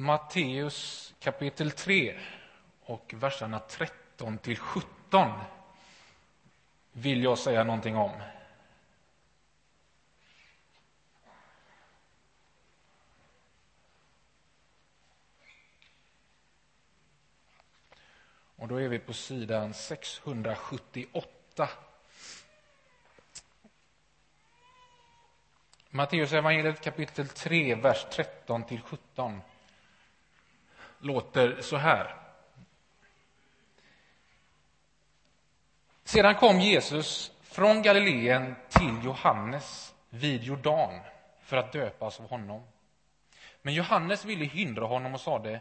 Matteus kapitel 3 och verserna 13 till 17 vill jag säga någonting om. Och då är vi på sidan 678. Matteus evangeliet kapitel 3, vers 13 till 17 låter så här. Sedan kom Jesus från Galileen till Johannes vid Jordan för att döpas av honom. Men Johannes ville hindra honom och sade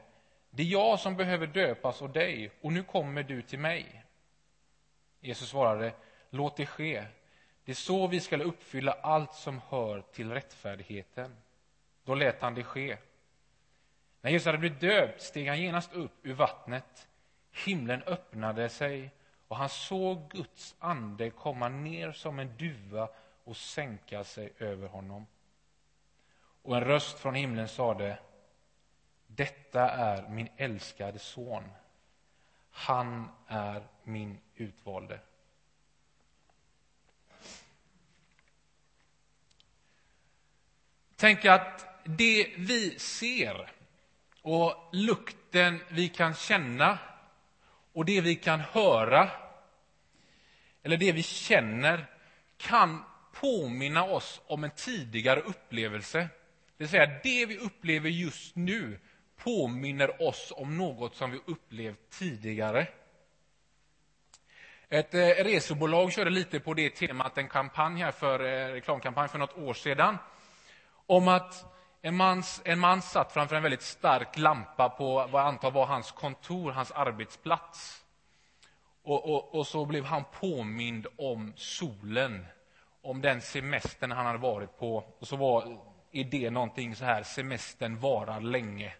det är jag som behöver döpas av dig och nu kommer du till mig. Jesus svarade låt det ske. Det är så vi skall uppfylla allt som hör till rättfärdigheten. Då lät han det ske. När Jesus hade blivit döpt steg han genast upp ur vattnet. Himlen öppnade sig och han såg Guds ande komma ner som en duva och sänka sig över honom. Och en röst från himlen sade Detta är min älskade son. Han är min utvalde. Tänk att det vi ser och lukten vi kan känna och det vi kan höra eller det vi känner kan påminna oss om en tidigare upplevelse. Det vill säga, det vi upplever just nu påminner oss om något som vi upplevt tidigare. Ett eh, resebolag körde lite på det temat en kampanj här för, eh, reklamkampanj för något år sedan om att en, man, en man satt framför en väldigt stark lampa på vad jag antar var hans kontor, hans arbetsplats. Och, och, och, så blev han påmind om solen, om den semestern han hade varit på. Och så var är det någonting så här, semestern varar länge.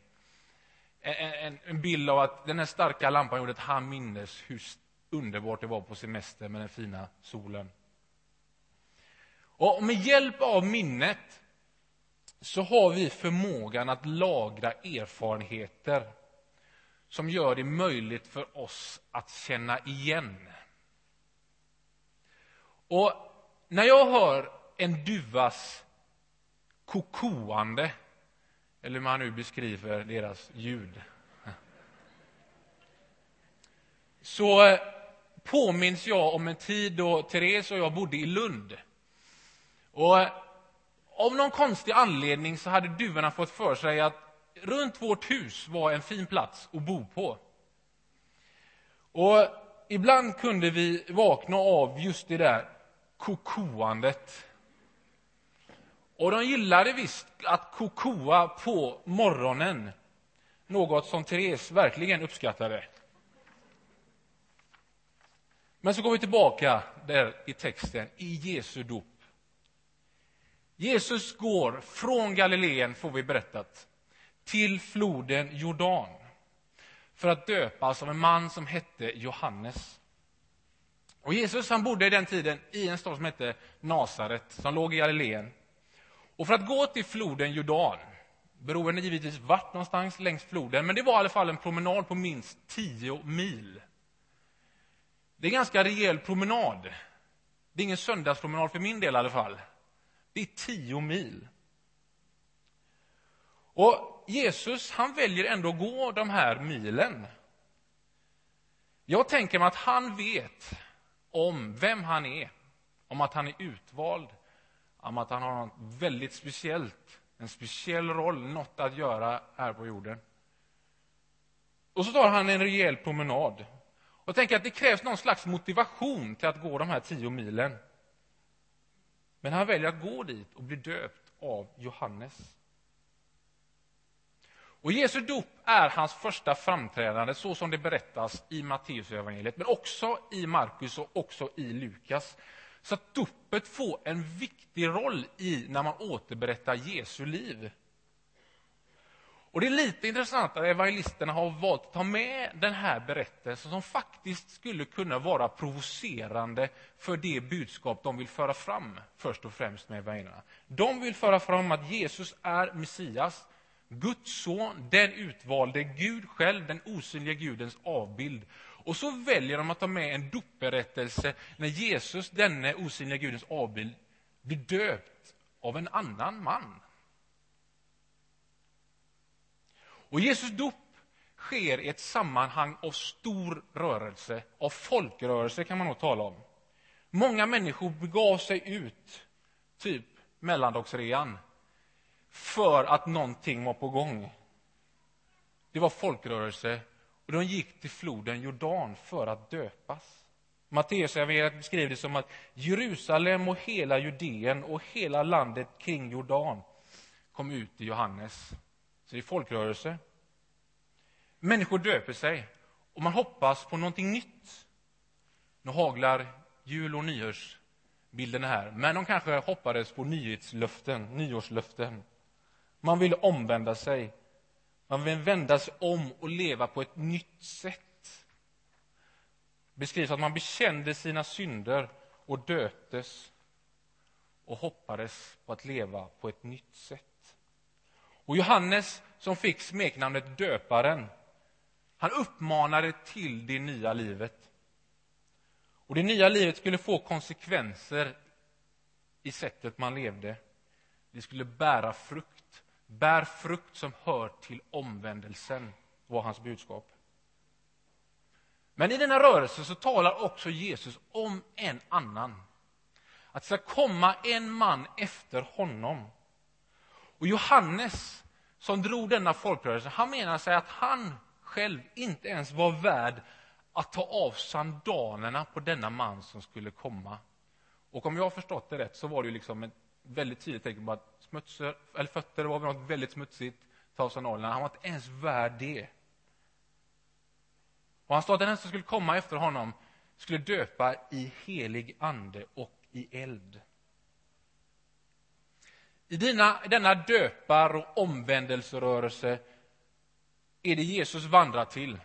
En, en, en bild av att den här starka lampan gjorde att han mindes hur underbart det var på semester med den fina solen. Och med hjälp av minnet så har vi förmågan att lagra erfarenheter som gör det möjligt för oss att känna igen. Och när jag hör en duvas kokoande, eller hur man nu beskriver deras ljud så påminns jag om en tid då Therese och jag bodde i Lund. Och av någon konstig anledning så hade duvorna fått för sig att runt vårt hus var en fin plats att bo på. Och ibland kunde vi vakna av just det där kokoandet. Och de gillade visst att kokoa på morgonen, något som Therese verkligen uppskattade. Men så går vi tillbaka där i texten, i Jesu dop. Jesus går från Galileen, får vi berättat, till floden Jordan för att döpas av en man som hette Johannes. Och Jesus han bodde i den tiden i en stad som hette Nasaret, som låg i Galileen. Och för att gå till floden Jordan, beroende givetvis vart någonstans längs floden, men det var i alla fall en promenad på minst tio mil. Det är en ganska rejäl promenad. Det är ingen söndagspromenad för min del i alla fall. Det är tio mil. Och Jesus han väljer ändå att gå de här milen. Jag tänker mig att han vet om vem han är, om att han är utvald, om att han har något väldigt speciellt, en speciell roll, något att göra här på jorden. Och så tar han en rejäl promenad. Och tänker att det krävs någon slags motivation till att gå de här tio milen. Men han väljer att gå dit och bli döpt av Johannes. Och Jesu dop är hans första framträdande, så som det berättas i Matteusevangeliet, men också i Markus och också i Lukas. Så att dopet får en viktig roll i när man återberättar Jesu liv. Och Det är lite intressant att evangelisterna har valt att ta med den här berättelsen som faktiskt skulle kunna vara provocerande för det budskap de vill föra fram, först och främst med evangelierna. De vill föra fram att Jesus är Messias, Guds son, den utvalde, Gud själv, den osynliga Gudens avbild. Och så väljer de att ta med en dopberättelse när Jesus, denne osynliga Gudens avbild, blir döpt av en annan man. Och Jesus dop sker i ett sammanhang av stor rörelse, av folkrörelse kan man nog tala om. Många människor begav sig ut, typ mellandagsrean, för att någonting var på gång. Det var folkrörelse och de gick till floden Jordan för att döpas. Matteus beskriver det som att Jerusalem och hela Judeen och hela landet kring Jordan kom ut i Johannes. Så det är folkrörelse. Människor döper sig och man hoppas på någonting nytt. Nu haglar jul och nyårsbilderna här, men de kanske hoppades på nyhetslöften, nyårslöften. Man vill omvända sig. Man vill vända sig om och leva på ett nytt sätt. Det beskrivs att man bekände sina synder och döptes och hoppades på att leva på ett nytt sätt. Och Johannes, som fick smeknamnet Döparen, han uppmanade till det nya livet. Och det nya livet skulle få konsekvenser i sättet man levde. Det skulle bära frukt. Bär frukt som hör till omvändelsen, var hans budskap. Men i denna rörelse så talar också Jesus om en annan. Att det ska komma en man efter honom. Och Johannes, som drog denna folkrörelse, han menar sig att han själv inte ens var värd att ta av sandalerna på denna man som skulle komma. Och om jag har förstått det rätt så var det liksom ett väldigt tydligt tecken på att smutser, eller fötter var något väldigt smutsigt, ta av sandalerna. Han var inte ens värd det. Och han sa att den som skulle komma efter honom skulle döpa i helig ande och i eld. I dina, denna döpar och omvändelserörelse är det Jesus vandrar till.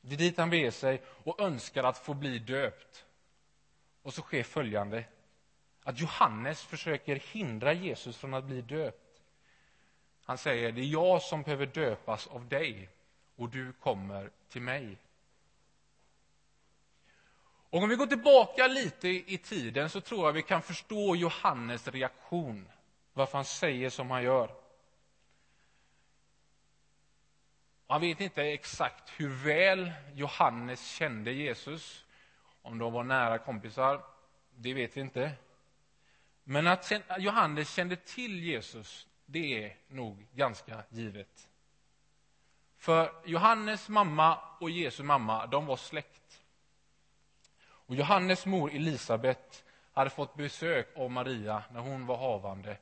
Det är dit han beger sig och önskar att få bli döpt. Och så sker följande. Att Johannes försöker hindra Jesus från att bli döpt. Han säger, det är jag som behöver döpas av dig och du kommer till mig. Och om vi går tillbaka lite i tiden så tror jag vi kan förstå Johannes reaktion. Varför han säger som han gör. Man vet inte exakt hur väl Johannes kände Jesus. Om de var nära kompisar, det vet vi inte. Men att Johannes kände till Jesus, det är nog ganska givet. För Johannes mamma och Jesu mamma, de var släkt. Och Johannes mor Elisabet hade fått besök av Maria när hon var havande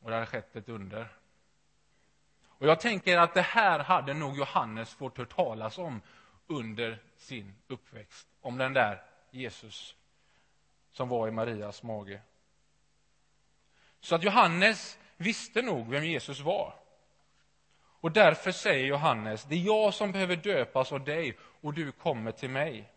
och det hade skett ett under. Och jag tänker att det här hade nog Johannes fått hört talas om under sin uppväxt, om den där Jesus som var i Marias mage. Så att Johannes visste nog vem Jesus var. Och därför säger Johannes, det är jag som behöver döpas av dig och du kommer till mig.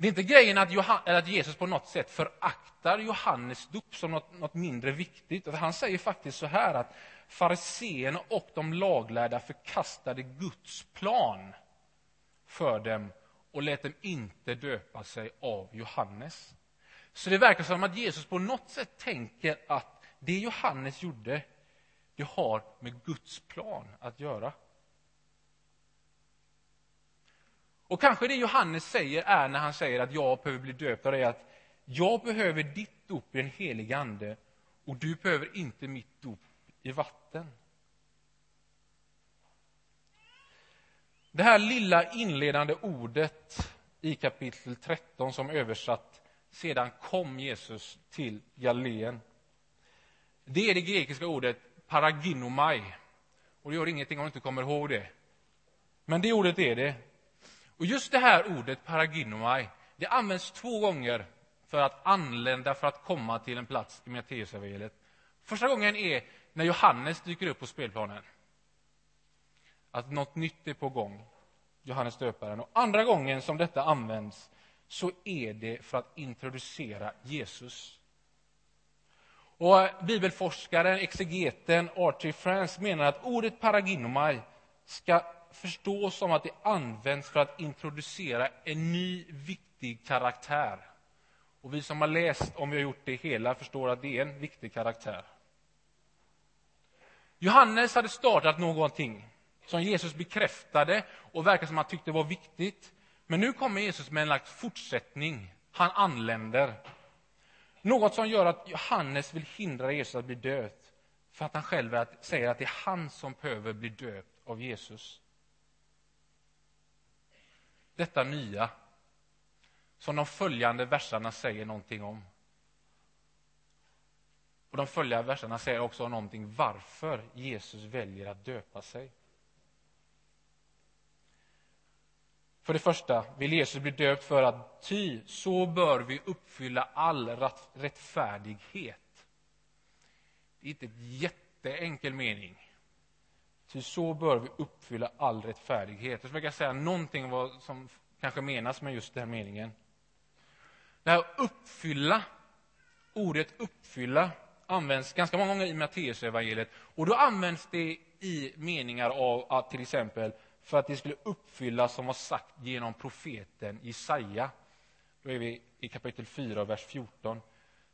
Det är inte grejen att, Johannes, att Jesus på något sätt föraktar Johannes dop som något, något mindre viktigt. Han säger faktiskt så här att fariséerna och de laglärda förkastade Guds plan för dem och lät dem inte döpa sig av Johannes. Så det verkar som att Jesus på något sätt tänker att det Johannes gjorde, det har med Guds plan att göra. Och kanske det Johannes säger är när han säger att jag behöver bli döpt, är att jag behöver ditt dop i den helige Ande och du behöver inte mitt dop i vatten. Det här lilla inledande ordet i kapitel 13 som översatt sedan kom Jesus till Galileen. Det är det grekiska ordet paraginomai. Och det gör ingenting om du inte kommer ihåg det. Men det ordet är det. Och just det här ordet paraginomai, det används två gånger för att anlända för att komma till en plats i Matteusevangeliet. Första gången är när Johannes dyker upp på spelplanen. Att något nytt är på gång, Johannes döparen. Och andra gången som detta används så är det för att introducera Jesus. Och bibelforskaren, exegeten Archie France menar att ordet paraginomai ska förstås som att det används för att introducera en ny viktig karaktär. Och vi som har läst, om vi har gjort det hela, förstår att det är en viktig karaktär. Johannes hade startat någonting som Jesus bekräftade och verkar som han tyckte var viktigt. Men nu kommer Jesus med en slags fortsättning. Han anländer. Något som gör att Johannes vill hindra Jesus att bli döpt för att han själv säger att det är han som behöver bli döpt av Jesus. Detta nya, som de följande verserna säger någonting om. Och De följande verserna säger också någonting varför Jesus väljer att döpa sig. För det första vill Jesus bli döpt för att ty så bör vi uppfylla all rättfärdighet. Det är inte en jätteenkel mening. Ty så bör vi uppfylla all rättfärdighet. Jag ska säga någonting vad som kanske menas med just den meningen. Det här uppfylla, ordet uppfylla används ganska många gånger i Matteusevangeliet och då används det i meningar av att till exempel för att det skulle uppfyllas som var sagt genom profeten Jesaja. Då är vi i kapitel 4, vers 14.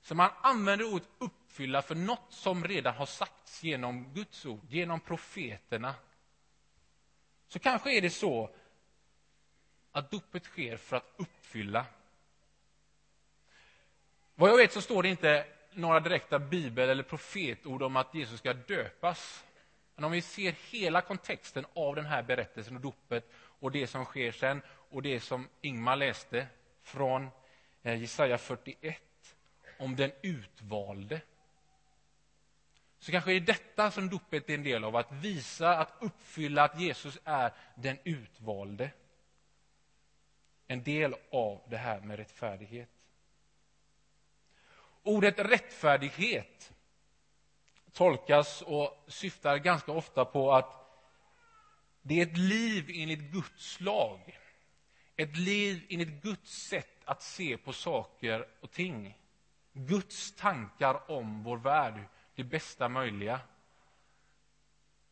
Så man använder ordet uppfylla för något som redan har sagts genom Guds ord, genom profeterna. Så kanske är det så att dopet sker för att uppfylla. Vad jag vet så står det inte några direkta bibel eller profetord om att Jesus ska döpas. Men om vi ser hela kontexten av den här berättelsen och dopet och det som sker sen och det som Ingmar läste från eh, Jesaja 41 om den utvalde. Så kanske är detta som dopet är en del av, att visa, att uppfylla att Jesus är den utvalde. En del av det här med rättfärdighet. Ordet rättfärdighet tolkas och syftar ganska ofta på att det är ett liv enligt Guds lag. Ett liv enligt Guds sätt att se på saker och ting. Guds tankar om vår värld, det bästa möjliga.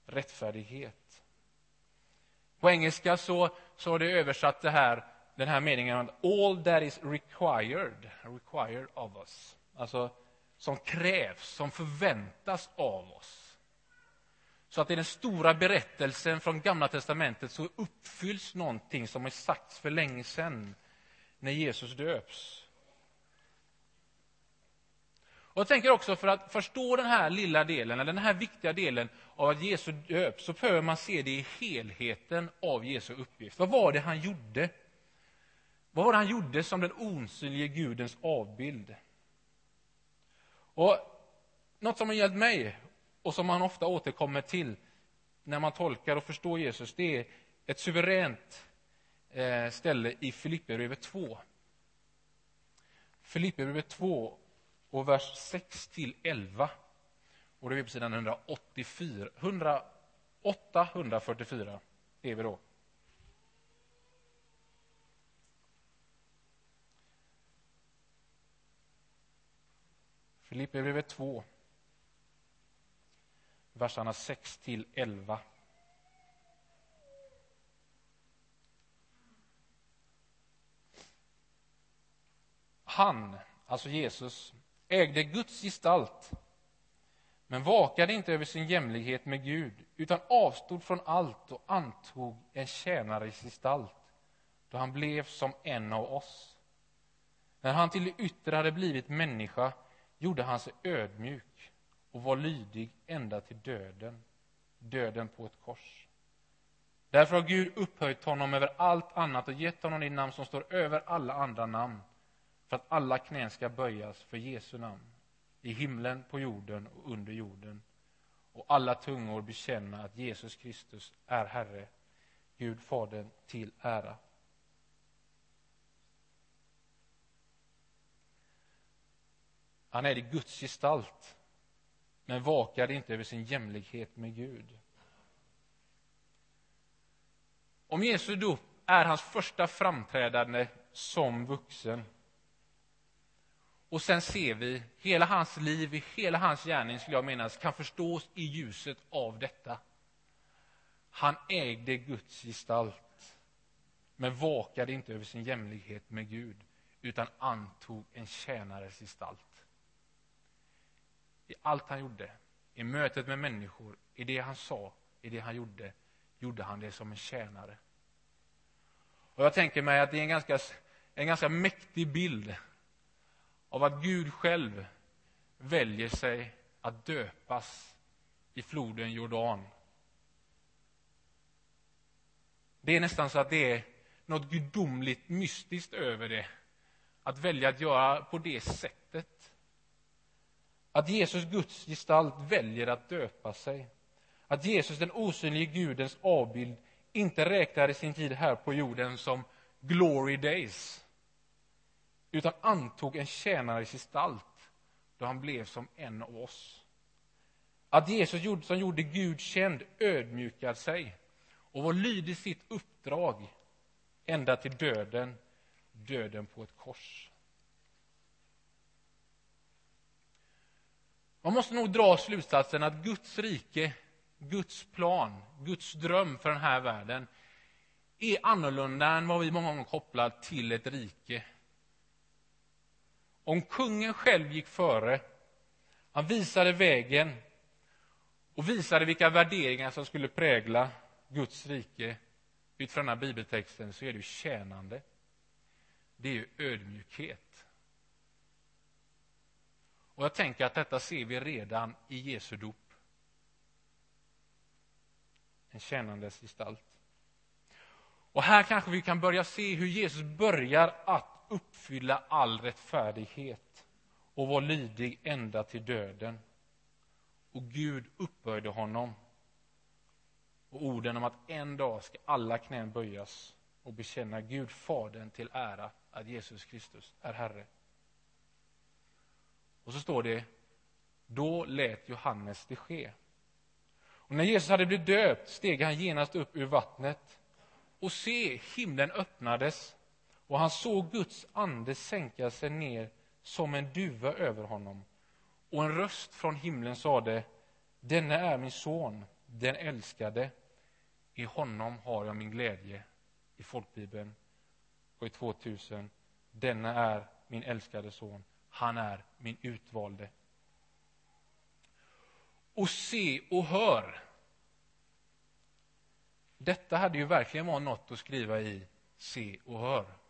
Rättfärdighet. På engelska så, så har det översatt det här, den här meningen all that is required, required of us. Alltså som krävs, som förväntas av oss. Så att i den stora berättelsen från Gamla testamentet så uppfylls någonting som är sagts för länge sedan när Jesus döps. Och jag tänker också för att förstå den här lilla delen, eller den här viktiga delen av att Jesus döps, så behöver man se det i helheten av Jesu uppgift. Vad var det han gjorde? Vad var det han gjorde som den osynlige Gudens avbild? Och Något som har hjälpt mig, och som man ofta återkommer till när man tolkar och förstår Jesus, det är ett suveränt eh, ställe i Filipperbrevet 2. Filipperbrevet 2 och vers 6 till 11. Och det är på sidan 184, 100, 844 är vi då. Filipperbrevet 2, verserna 6 till 11. Han, alltså Jesus, ägde Guds gestalt men vakade inte över sin jämlikhet med Gud utan avstod från allt och antog en tjänares gestalt då han blev som en av oss. När han till det yttre hade blivit människa gjorde han sig ödmjuk och var lydig ända till döden, döden på ett kors. Därför har Gud upphöjt honom över allt annat och gett honom det namn som står över alla andra namn för att alla knän ska böjas för Jesu namn i himlen, på jorden och under jorden och alla tungor bekänna att Jesus Kristus är Herre, Gud Fadern till ära. Han är i Guds gestalt, men vakade inte över sin jämlikhet med Gud. Om Jesu dop är hans första framträdande som vuxen och sen ser vi hela hans liv, hela hans gärning skulle jag menas, kan förstås i ljuset av detta. Han ägde Guds gestalt, men vakade inte över sin jämlikhet med Gud, utan antog en tjänares gestalt. I allt han gjorde, i mötet med människor, i det han sa, i det han gjorde, gjorde han det som en tjänare. Och jag tänker mig att det är en ganska, en ganska mäktig bild av att Gud själv väljer sig att döpas i floden Jordan. Det är nästan så att det är något gudomligt mystiskt över det. Att välja att göra på det sättet. Att Jesus, Guds gestalt, väljer att döpa sig. Att Jesus, den osynlige Gudens avbild, inte räknade sin tid här på jorden som glory days utan antog en tjänares gestalt då han blev som en av oss. Att Jesus som gjorde Gud känd ödmjukade sig och var lydig sitt uppdrag ända till döden, döden på ett kors. Man måste nog dra slutsatsen att Guds rike, Guds plan, Guds dröm för den här världen är annorlunda än vad vi många gånger kopplar till ett rike. Om kungen själv gick före, han visade vägen och visade vilka värderingar som skulle prägla Guds rike utifrån den här bibeltexten, så är det ju tjänande. Det är ju ödmjukhet. Och jag tänker att detta ser vi redan i Jesu dop. En tjänandes gestalt. Och här kanske vi kan börja se hur Jesus börjar att uppfylla all rättfärdighet och vara lydig ända till döden. Och Gud upphöjde honom. Och orden om att en dag ska alla knän böjas och bekänna Gud Fadern till ära att Jesus Kristus är Herre. Och så står det, då lät Johannes det ske. Och när Jesus hade blivit döpt steg han genast upp ur vattnet och se, himlen öppnades och han såg Guds ande sänka sig ner som en duva över honom. Och en röst från himlen sade, denne är min son, den älskade. I honom har jag min glädje. I folkbibeln och i 2000. Denna är min älskade son, han är min utvalde. Och se och hör. Detta hade ju verkligen varit något att skriva i Se och hör.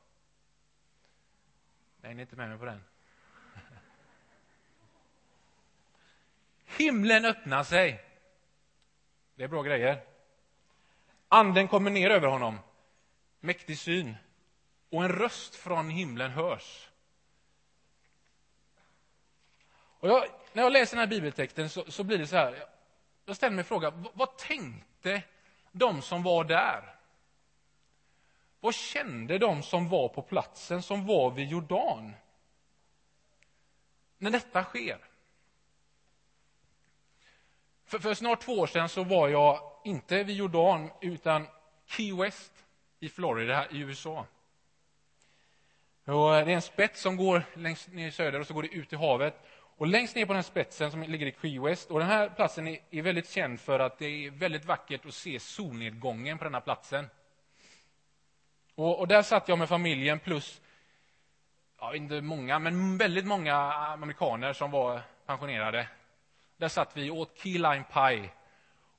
Nej, ni inte med mig på den. Himlen öppnar sig. Det är bra grejer. Anden kommer ner över honom. Mäktig syn. Och en röst från himlen hörs. Och jag, när jag läser den här bibeltexten så, så blir det så här. Jag ställer mig frågan, vad, vad tänkte de som var där? Vad kände de som var på platsen, som var vid Jordan? När detta sker. För, för snart två år sedan så var jag inte vid Jordan, utan Key West i Florida i USA. Och eh, det är en spets som går längst ner i söder och så går det ut i havet. Och längst ner på den spetsen som ligger i Key West, och den här platsen är, är väldigt känd för att det är väldigt vackert att se solnedgången på den här platsen. Och, och där satt jag med familjen plus, ja, inte många, men väldigt många amerikaner som var pensionerade. Där satt vi och åt key lime pie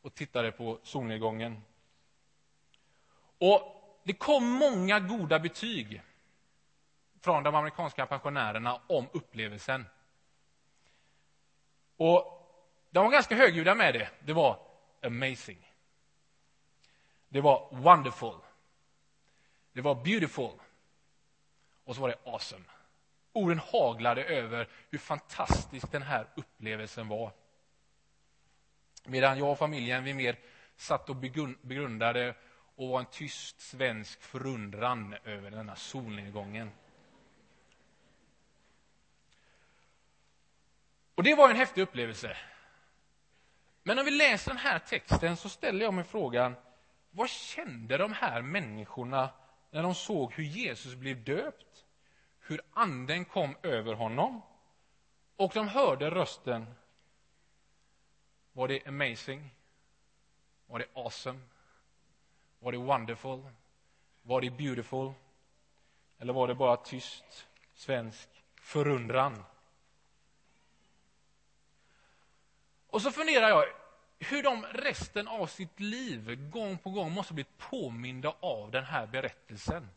och tittade på solnedgången. Och det kom många goda betyg från de amerikanska pensionärerna om upplevelsen. Och de var ganska högljudda med det. Det var amazing. Det var wonderful. Det var beautiful. Och så var det awesome. Orden haglade över hur fantastisk den här upplevelsen var. Medan jag och familjen vi mer satt och begrundade och var en tyst svensk förundran över denna solnedgången. Och det var en häftig upplevelse. Men om vi läser den här texten så ställer jag mig frågan, vad kände de här människorna när de såg hur Jesus blev döpt, hur anden kom över honom Och de hörde rösten. Var det amazing? Var det awesome? Var det wonderful? Var det beautiful? Eller var det bara tyst svensk förundran? Och så funderar jag hur de resten av sitt liv gång på gång måste bli påminda av den här berättelsen.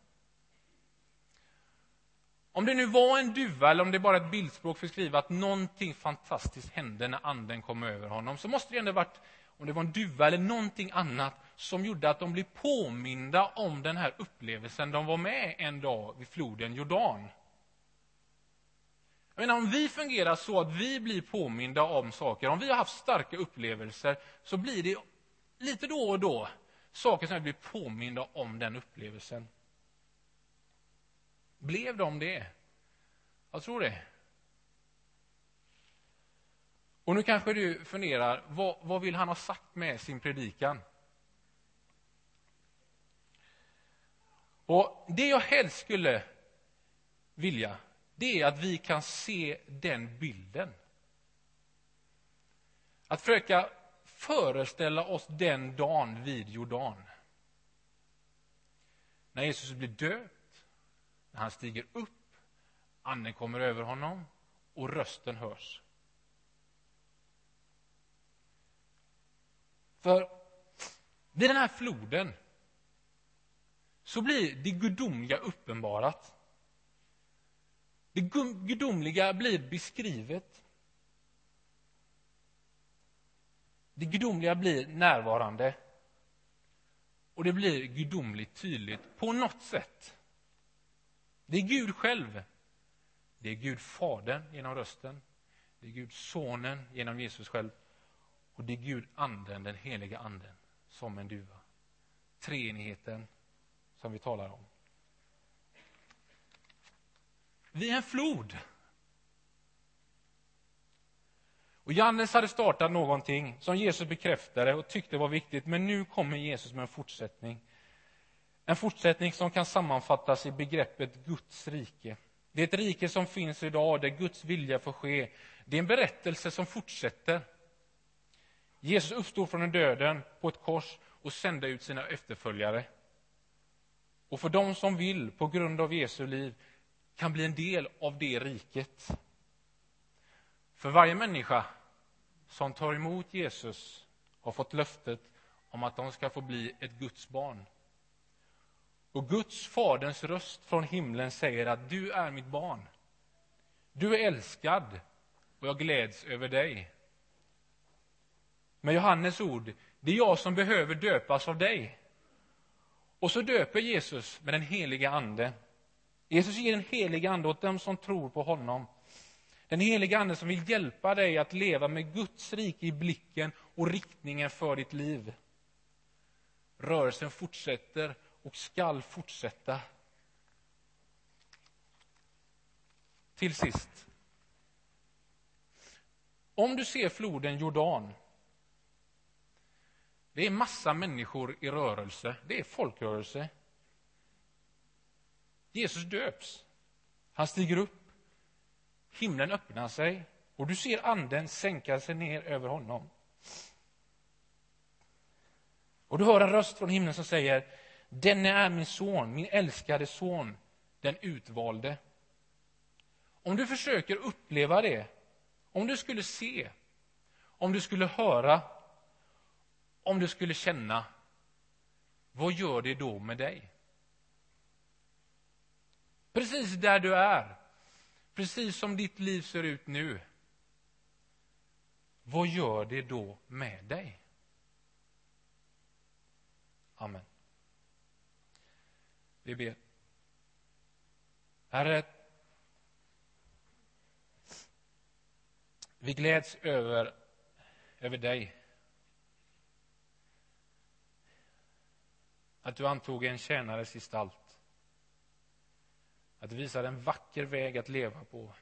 Om det nu var en duva eller om det bara är ett bildspråk för att skriva att någonting fantastiskt hände när anden kom över honom så måste det ändå varit, om det var en duva eller någonting annat som gjorde att de blev påminda om den här upplevelsen de var med en dag vid floden Jordan. Jag menar, om vi fungerar så att vi blir påminda om saker, om vi har haft starka upplevelser, så blir det lite då och då saker som vi blir påminda om den upplevelsen. Blev de det? Jag tror det. Och nu kanske du funderar, vad, vad vill han ha sagt med sin predikan? Och Det jag helst skulle vilja, det är att vi kan se den bilden. Att försöka föreställa oss den dagen vid Jordan. När Jesus blir döpt, när han stiger upp, anden kommer över honom och rösten hörs. För vid den här floden så blir det gudomliga uppenbarat. Det gudomliga blir beskrivet. Det gudomliga blir närvarande. Och det blir gudomligt tydligt på något sätt. Det är Gud själv. Det är Gud Fadern genom rösten. Det är Gud Sonen genom Jesus själv. Och det är Gud Anden, den heliga Anden, som en duva. Treenigheten som vi talar om. Vid en flod. Och Jannes hade startat någonting som Jesus bekräftade och tyckte var viktigt, men nu kommer Jesus med en fortsättning. En fortsättning som kan sammanfattas i begreppet Guds rike. Det är ett rike som finns idag, där Guds vilja får ske. Det är en berättelse som fortsätter. Jesus uppstod från döden på ett kors och sände ut sina efterföljare. Och för dem som vill, på grund av Jesu liv, kan bli en del av det riket. För varje människa som tar emot Jesus har fått löftet om att de ska få bli ett Guds barn. Och Guds, Faderns röst från himlen säger att du är mitt barn. Du är älskad och jag gläds över dig. Med Johannes ord, det är jag som behöver döpas av dig. Och så döper Jesus med den heliga Ande. Jesus ger den helige Ande åt dem som tror på honom. Den helige Ande som vill hjälpa dig att leva med Guds rike i blicken och riktningen för ditt liv. Rörelsen fortsätter och skall fortsätta. Till sist. Om du ser floden Jordan det är massa människor i rörelse. Det är folkrörelse. Jesus döps. Han stiger upp. Himlen öppnar sig och du ser anden sänka sig ner över honom. Och du hör en röst från himlen som säger Denne är min son, min älskade son, den utvalde. Om du försöker uppleva det, om du skulle se, om du skulle höra om du skulle känna, vad gör det då med dig? Precis där du är, precis som ditt liv ser ut nu. Vad gör det då med dig? Amen. Vi ber. Herre, vi gläds över, över dig. Att du antog en tjänares gestalt. Att du visade en vacker väg att leva på.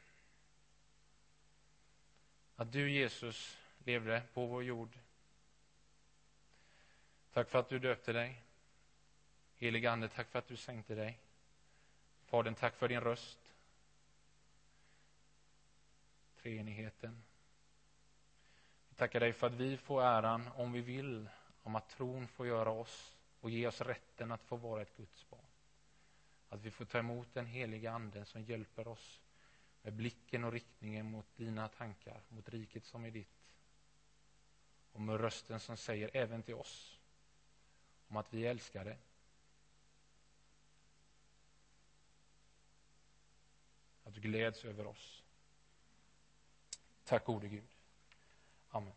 Att du, Jesus, levde på vår jord. Tack för att du döpte dig. Helige Ande, tack för att du sänkte dig. Fadern, tack för din röst. treenigheten. Vi tackar dig för att vi får äran, om vi vill, om att tron får göra oss och ge oss rätten att få vara ett Guds barn. Att vi får ta emot den heliga Ande som hjälper oss med blicken och riktningen mot dina tankar, mot riket som är ditt. Och med rösten som säger även till oss om att vi älskar älskade. Att du gläds över oss. Tack gode Gud. Amen.